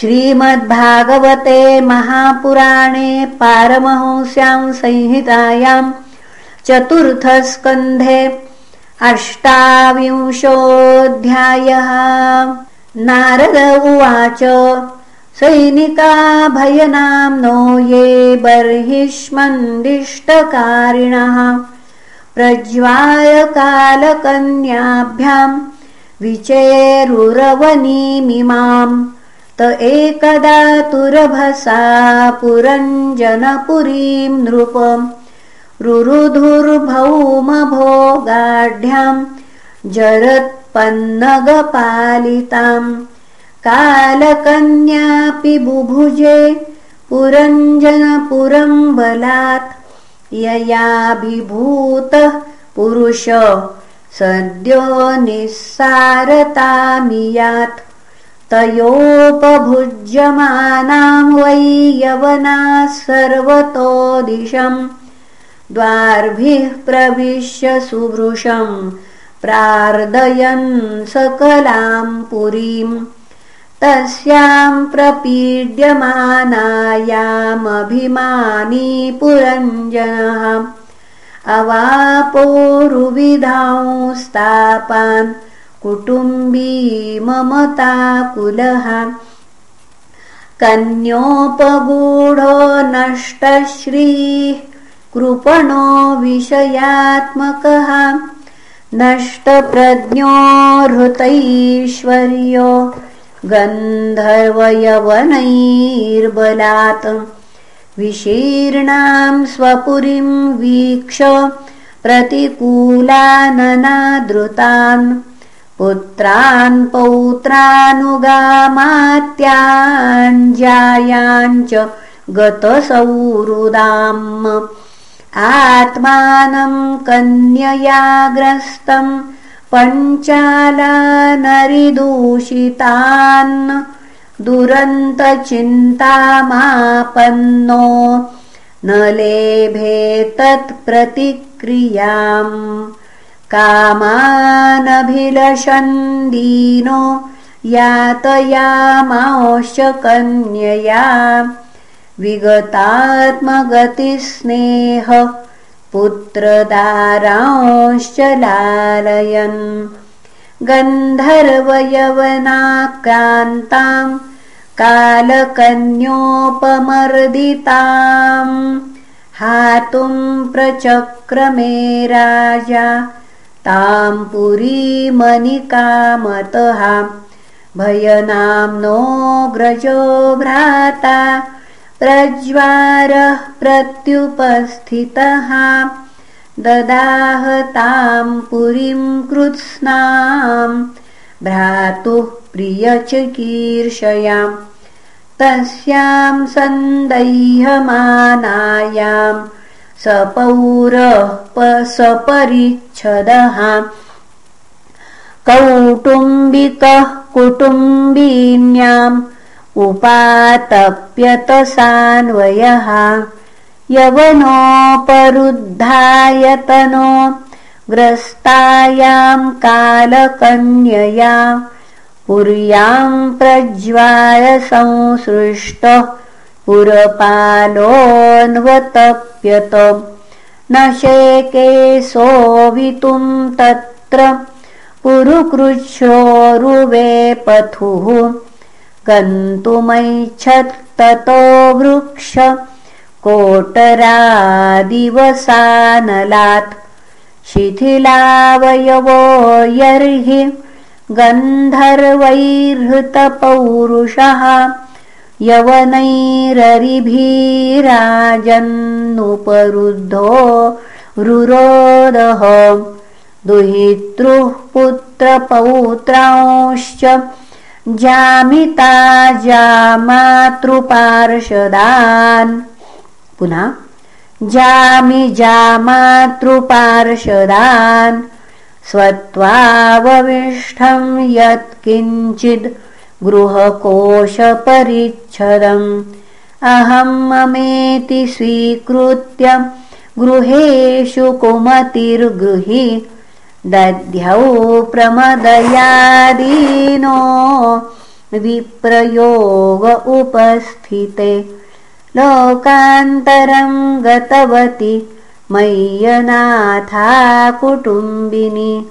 श्रीमद्भागवते महापुराणे पारमहंस्यां संहितायां चतुर्थस्कन्धे अष्टाविंशोऽध्यायः। नारद उवाच सैनिका भयनाम्नो ये बर्हिष्मन्दिष्टकारिणः। प्रज्वालकालकन्याभ्यां विचेरुरवनीमिमाम् त एकदा तुरभसा पुरञ्जनपुरीं नृपम् रुरुधुर्भौमभोगाढ्यां जरत्पन्नगपालिताम् कालकन्यापि बुभुजे पुरञ्जनपुरं बलात्। ययाभिभूतः पुरुष सद्यो निस्सारतामियात् तयोपभुज्यमानां वै यवनाः सर्वतो दिशम्। द्वार्भिः प्रविश्य सुभृशं प्रार्दयन् सकलां पुरीं तस्यां प्रपीड्यमानायामभिमानी पुरञ्जनः। अवापोरुविधांस्तापान् कुटुम्बी ममताकुलः कन्योपगूढो नष्टश्रीः कृपणो विषयात्मकः। नष्टप्रज्ञो हृतैश्वर्यो गन्धर्वयवनैर्बलात्। विशीर्णां स्वपुरीं वीक्ष प्रतिकूलाननादृतान् पुत्रान् पौत्रानुगामात्याञ्जायाञ्च गतसौहृदाम् आत्मानं कन्ययाग्रस्तं पञ्चालानरिदूषितान् दुरन्तचिन्तामापन्नो न लेभे तत्प्रतिक्रियाम् कामानभिलषन्दीनो यातयामांश्च कन्यया विगतात्मगतिस्नेह पुत्रदारांश्च लालयन् गन्धर्वयवनाक्रान्तां कालकन्योपमर्दिताम् हातुं प्रचक्रमे राजा तां पुरीमनिकामतः भयनाम्नोऽग्रजो भ्राता प्रज्वारः प्रत्युपस्थितः। ददाहतां पुरीं कृत्स्नां भ्रातुः प्रियचिकीर्षयाम् तस्यां सन्दैह्यमानायां सपौरः सपरिच्छदः कौटुम्बिकः कुटुम्बीन्याम् उपातप्यतसान्वयः। यवनोपरुद्धायतनो ग्रस्तायां कालकन्यया। पुर्यां प्रज्वालसंसृष्टः पुरपालोऽन्वतप्यत न शेके सोवितुं तत्र। पुरुकृच्छोरुवेपथुः गन्तुमैच्छत्ततो वृक्ष। कोटरादिवसानलात्। शिथिलावयवो यर्हि। गन्धर्वैर्हृतपौरुषः यवनैररिभिराजन्नुपरुद्धो रुरोदः दुहितृः पुत्रपौत्रांश्च जामिता जामातृपार्षदान्। पुनः जामि जामातृपार्षदान्। स्वत्वावविष्ठं यत्किञ्चिद् गृहकोशपरिच्छदम्। अहं ममेति स्वीकृत्य गृहेषु कुमतिर्गृहि दध्यौ प्रमदयादीनो विप्रयोग उपस्थिते। लोकान्तरं गतवती मय्यनाथा कुटुम्बिनी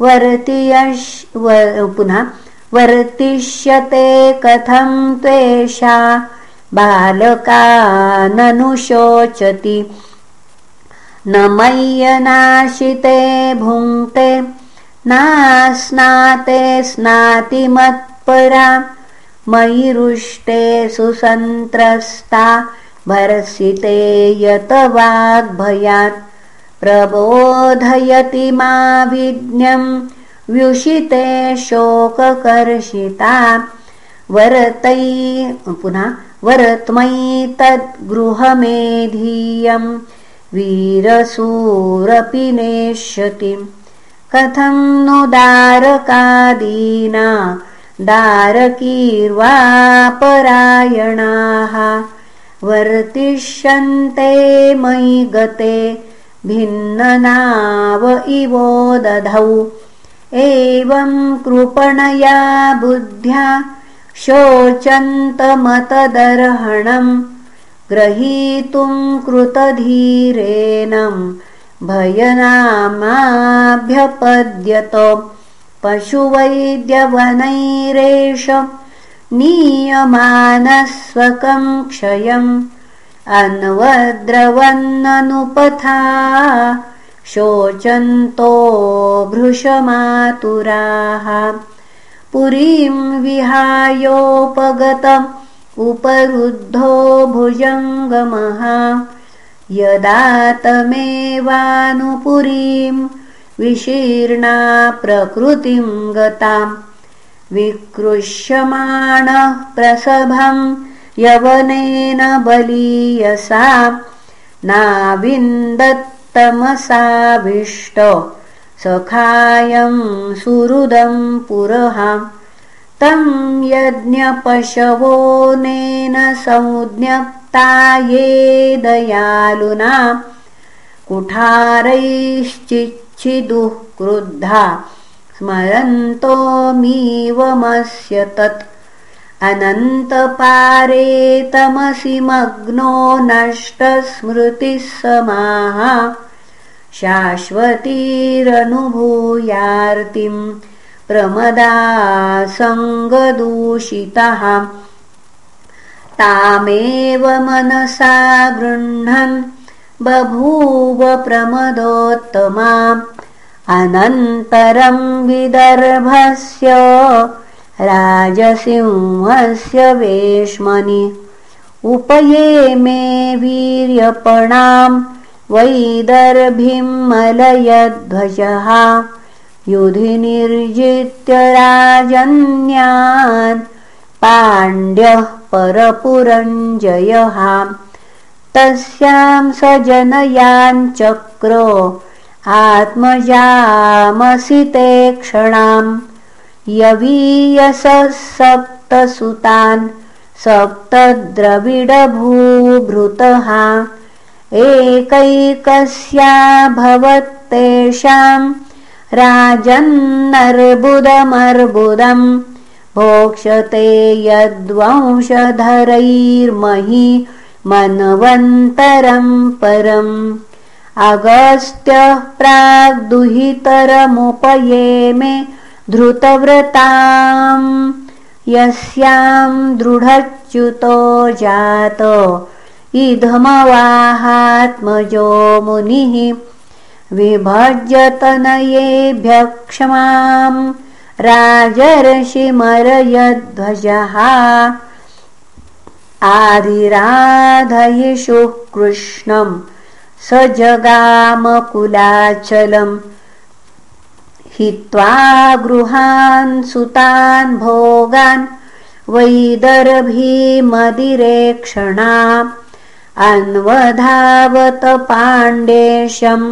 वर्तियश् पुनः वर्तिष्यते कथं त्वेषा बालकाननुशोचति। न मय्यनाशिते भुङ्क्ते नास्नाते स्नाति मत्परा मयिरुष्टे सुसन्त्रस्ता भर्सिते यत वाग्भयात्। प्रबोधयति मा विज्ञम् व्युषिते शोककर्षिता। वरतै पुनः वरत्मयि तद्गृहमेधीयम्। वीरसूरपि नेष्यति। कथं नु दारकादीना? दारकीर्वापरायणाः। वर्तिष्यन्ते मयि गते भिन्ननाव इवो दधौ एवं कृपणया बुद्ध्या शोचन्तमतदर्हणम् ग्रहीतुं कृतधीरेणं भयनामाभ्यपद्यत पशुवैद्यवनैरेष नीयमानस्वकं क्षयम् अन्वद्रवन्ननुपथा शोचन्तो भृशमातुराः। पुरीं विहायोपगतम् उपरुद्धो भुजङ्गमः। यदा तमेवानुपुरीं विशीर्णा प्रकृतिं गताम्। विकृष्यमाणः प्रसभं यवनेन बलीयसा नाविन्दत्तमसाविष्ट सखायं सुहृदं पुरः। तं यज्ञपशवोनेन संज्ञप्ता ये दयालुना। कुठारैश्चिच्छिदुः क्रुद्धा। स्मरन्तोमीवमस्य तत् अनन्तपारे तमसि मग्नो नष्टस्मृतिः समाः शाश्वतीरनुभूयार्तिम् प्रमदासङ्गदूषितः। तामेव मनसा गृह्णन् बभूव प्रमदोत्तमा। अनन्तरं विदर्भस्य राजसिंहस्य वेश्मनि। उपये मे वीर्यपणां मलयध्वजः। युधि निर्जित्य राजन्यान् पाण्ड्यः परपुरञ्जयः। तस्यां स जनयाञ्चक्रो आत्मजामसिते क्षणाम् यवीयसः सप्तसुतान् सप्तद्रविडभूभृतः। एकैकस्या भवत्तेषाम् राजन्नर्बुदमर्बुदम् भोक्षते यद्वंशधरैर्मही मनवन्तरं परम्। अगस्त्यः प्राग्दुहितरमुपयेमे धृतव्रताम्। यस्यां दृढच्युतो जात। इधमवाहात्मजो मुनिः। विभज्यतनयेभ्यः क्षमाम् राजर्षिमरयध्वजः। आदिराधयिषुः कृष्णम्। स जगामकुलाचलम् हित्वा गृहान् सुतान् भोगान् वैदर्भीमदिरेक्षणा अन्वधावत पाण्डेशम्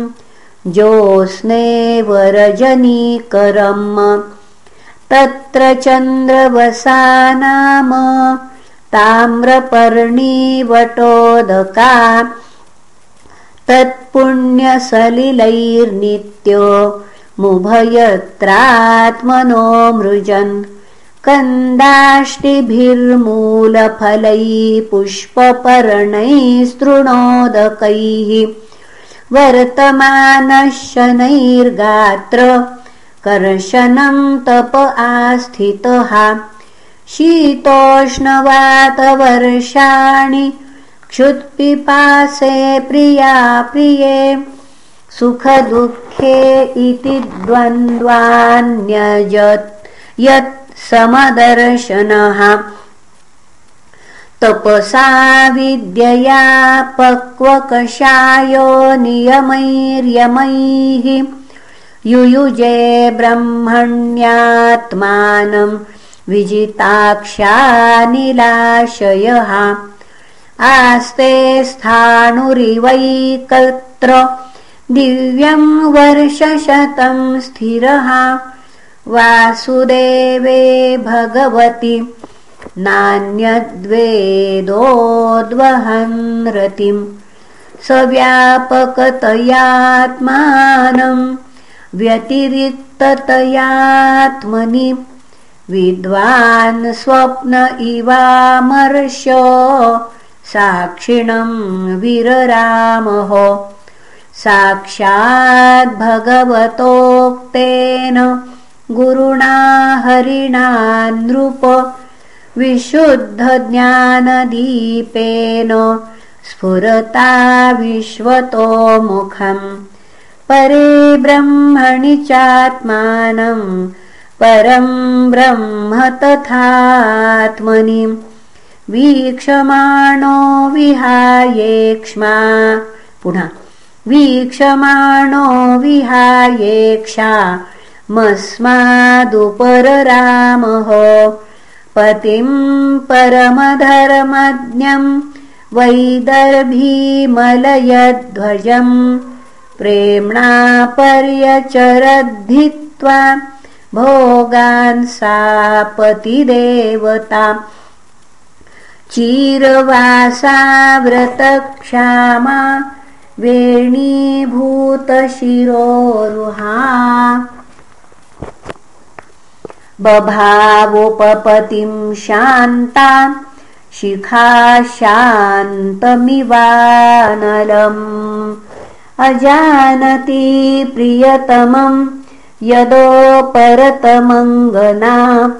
ज्योत्स्ने वरजनीकरम् तत्र चन्द्रवसा नाम ताम्रपर्णीवटोदका तत्पुण्यसलिलैर्नित्यो मुभयत्रात्मनो मृजन् कन्दाष्टिभिर्मूलफलैः पुष्पपर्णैस्तृणोदकैः वर्तमानः शनैर्गात्र कर्शनं तप आस्थितः शीतोष्णवातवर्षाणि क्षुत्पिपासे प्रिया प्रिये सुखदुःखे इति द्वन्द्वान्यजत् यत् समदर्शनः। तपसा विद्यया पक्वकषायो नियमैर्यमैः। युयुजे ब्रह्मण्यात्मानं विजिताक्षानिलाशयः। आस्ते स्थाणुरिवैकत्र दिव्यं वर्षशतं स्थिरः। वासुदेवे भगवति नान्यद्वेदोद्वहन् रतिं सव्यापकतयात्मानं व्यतिरिक्ततयात्मनि। विद्वान् स्वप्न इवामर्श साक्षिणं विररामः साक्षाद्भगवतोक्तेन गुरुणा हरिणा नृप विशुद्धज्ञानदीपेन स्फुरता विश्वतोमुखम् परे ब्रह्मणि चात्मानं परं ब्रह्म तथात्मनि वीक्षमाणो विहायेक्ष्मा। पुनः वीक्षमाणो विहायेक्षा मस्मादुपररामः। पतिं परमधर्मज्ञं वैदर्भीमलयध्वजम् प्रेम्णा पर्यचरद्धित्वा भोगान् सा पतिदेवता चीरवासा व्रतक्षामा वेणीभूतशिरोरुहा। बभावोपपतिं शान्ता शिखा शान्तमिवानलम्। अजानति प्रियतमं यदोपरतमङ्गना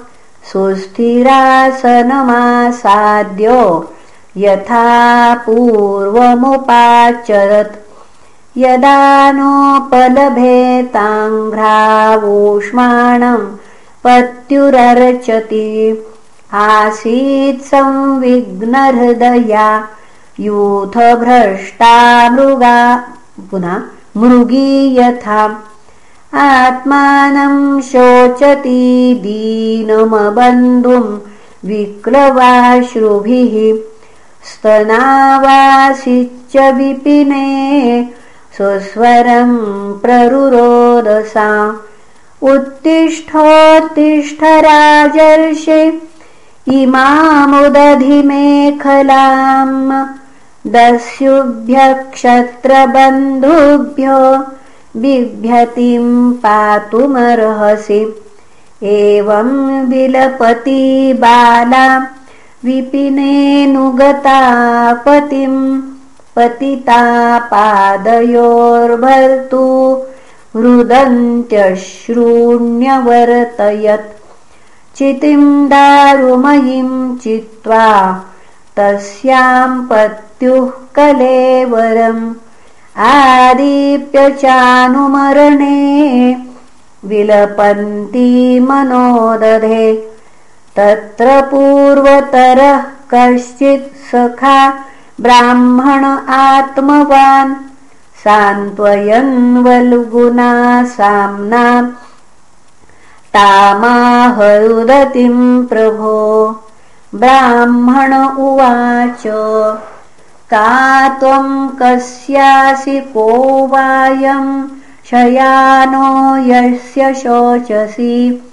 सुस्थिरासनमासाद्यो यथा पूर्वमुपाचरत्। यदा नोपलभेताङ्घ्रावूष्माणं पत्युरर्चति आसीत् संविघ्नहृदया यूथभ्रष्टा मृगा पुनः मृगी यथा। आत्मानं शोचति दीनमबन्धुं विक्लवाश्रुभिः स्तनावासिच्च विपिने स्वस्वरं प्ररुरोदसा। उत्तिष्ठोत्तिष्ठ राजर्षे इमामुदधिमेखलाम् दस्युभ्यक्षत्रबन्धुभ्यो बिभ्यतिं पातुमर्हसि। एवं विलपति बाला विपिनेऽनुगता पतिं पतिता पादयोर्भर्तु रुदन्त्यश्रूण्यवर्तयत् चितिं दारुमयीं चित्वा तस्यां पत्युः कलेवरम् आदीप्य चानुमरणे विलपन्ती मनोदधे तत्र पूर्वतरः कश्चित् सखा ब्राह्मण आत्मवान्। सान्त्वयन्वल्गुना साम्ना तामाहरुदतिं प्रभो। ब्राह्मण उवाच। का त्वं कस्यासि को वायं? शयानो यस्य शोचसि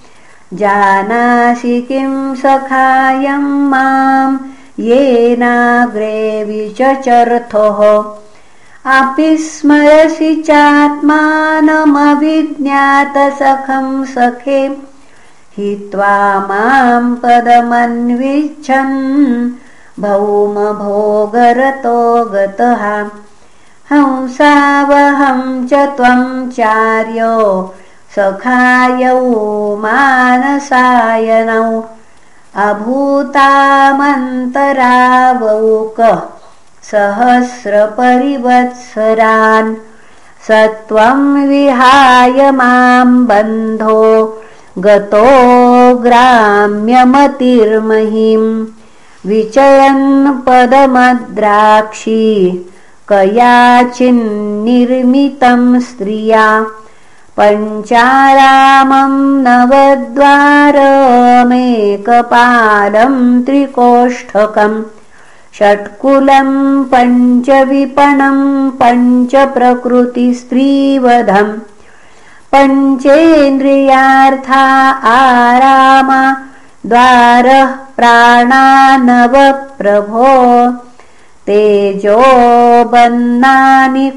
जानासि किं सखायं मां येनाग्रे विचचर्थः अपि स्मरसि चात्मानमविज्ञातसखं सखे। हित्वा मां पदमन्विच्छन्। भौमभोगरतो गतः। हंसावहं च त्वं चार्यो सखायौ मानसायनौ अभूतामन्तरावौकः सहस्रपरिवत्सरान् स त्वं विहाय मां बन्धो गतो ग्राम्यमतिर्महिं विचयन् पदमद्राक्षी कयाचिन्निर्मितं स्त्रिया पञ्चारामं नवद्वारमेकपालं त्रिकोष्ठकम् षट्कुलं पञ्चविपणं पञ्चप्रकृतिस्त्रीवधम् पञ्चेन्द्रियार्था आरामा द्वारः प्राणानवप्रभो तेजोबन्नानि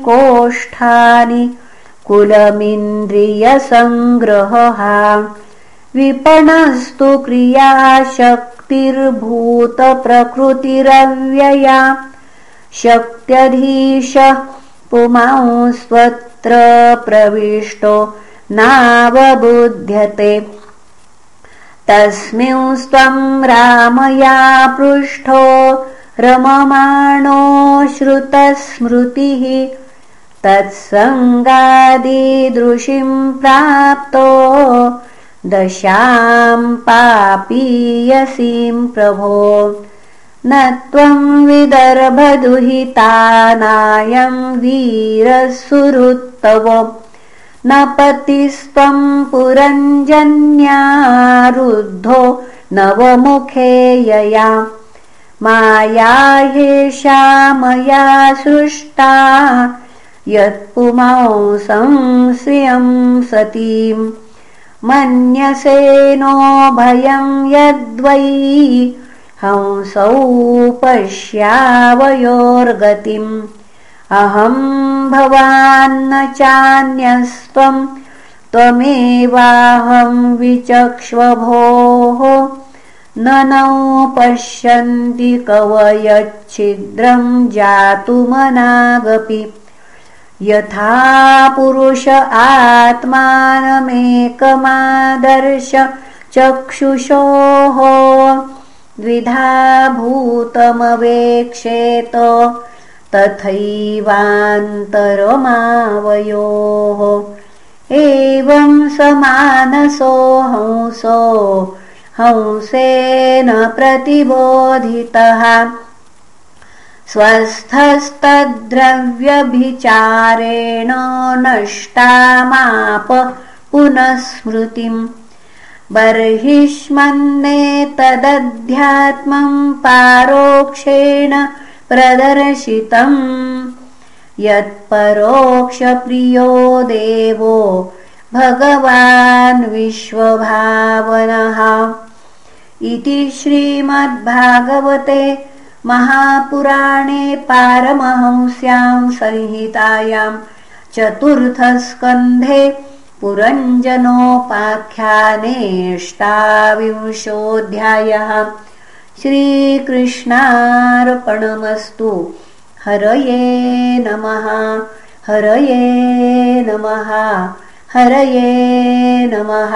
कोष्ठानि कुलमिन्द्रियसङ्ग्रहः विपणस्तु क्रियाशक्तिर्भूतप्रकृतिरव्यया। शक्त्यधीशः पुमांस्त्वत्र प्रविष्टो नावबुध्यते। तस्मिंस्त्वं रामया पृष्ठो रममाणो श्रुतस्मृतिः तत्सङ्गादिदृशिं प्राप्तो दशां पापीयसीं प्रभो न त्वं विदर्भदुहितानायं वीरसुरुत्तव न पतिस्त्वं पुरञ्जन्यारुद्धो नवमुखे यया। माया मया सृष्टा यत्पुमांसं श्रियं सतीं। मन्यसेनो भयं यद्वै। हंसौ पश्यावयोर्गतिम्। अहं भवान्न चान्यस्त्वं। त्वमेवाहं विचक्ष्वभोः। न नौ पश्यन्ति कवयच्छिद्रं जातुमनागपि यथा पुरुष आत्मानमेकमादर्श चक्षुषोः द्विधा भूतमवेक्षेत तथैवान्तरमावयोः। एवं समानसो हंसो हंसेन प्रतिबोधितः स्वस्थस्तद्रव्यभिचारेण नष्टामाप पुनः स्मृतिम् बर्हिष्मन्नेतदध्यात्मं पारोक्षेण प्रदर्शितम्। यत्परोक्षप्रियो देवो भगवान् विश्वभावनः। इति श्रीमद्भागवते महापुराणे पारमहंस्यां संहितायां चतुर्थस्कन्धे पुरञ्जनोपाख्यानेष्टाविंशोऽध्यायः। श्रीकृष्णार्पणमस्तु। हरये नमः। हरये नमः। हरये नमः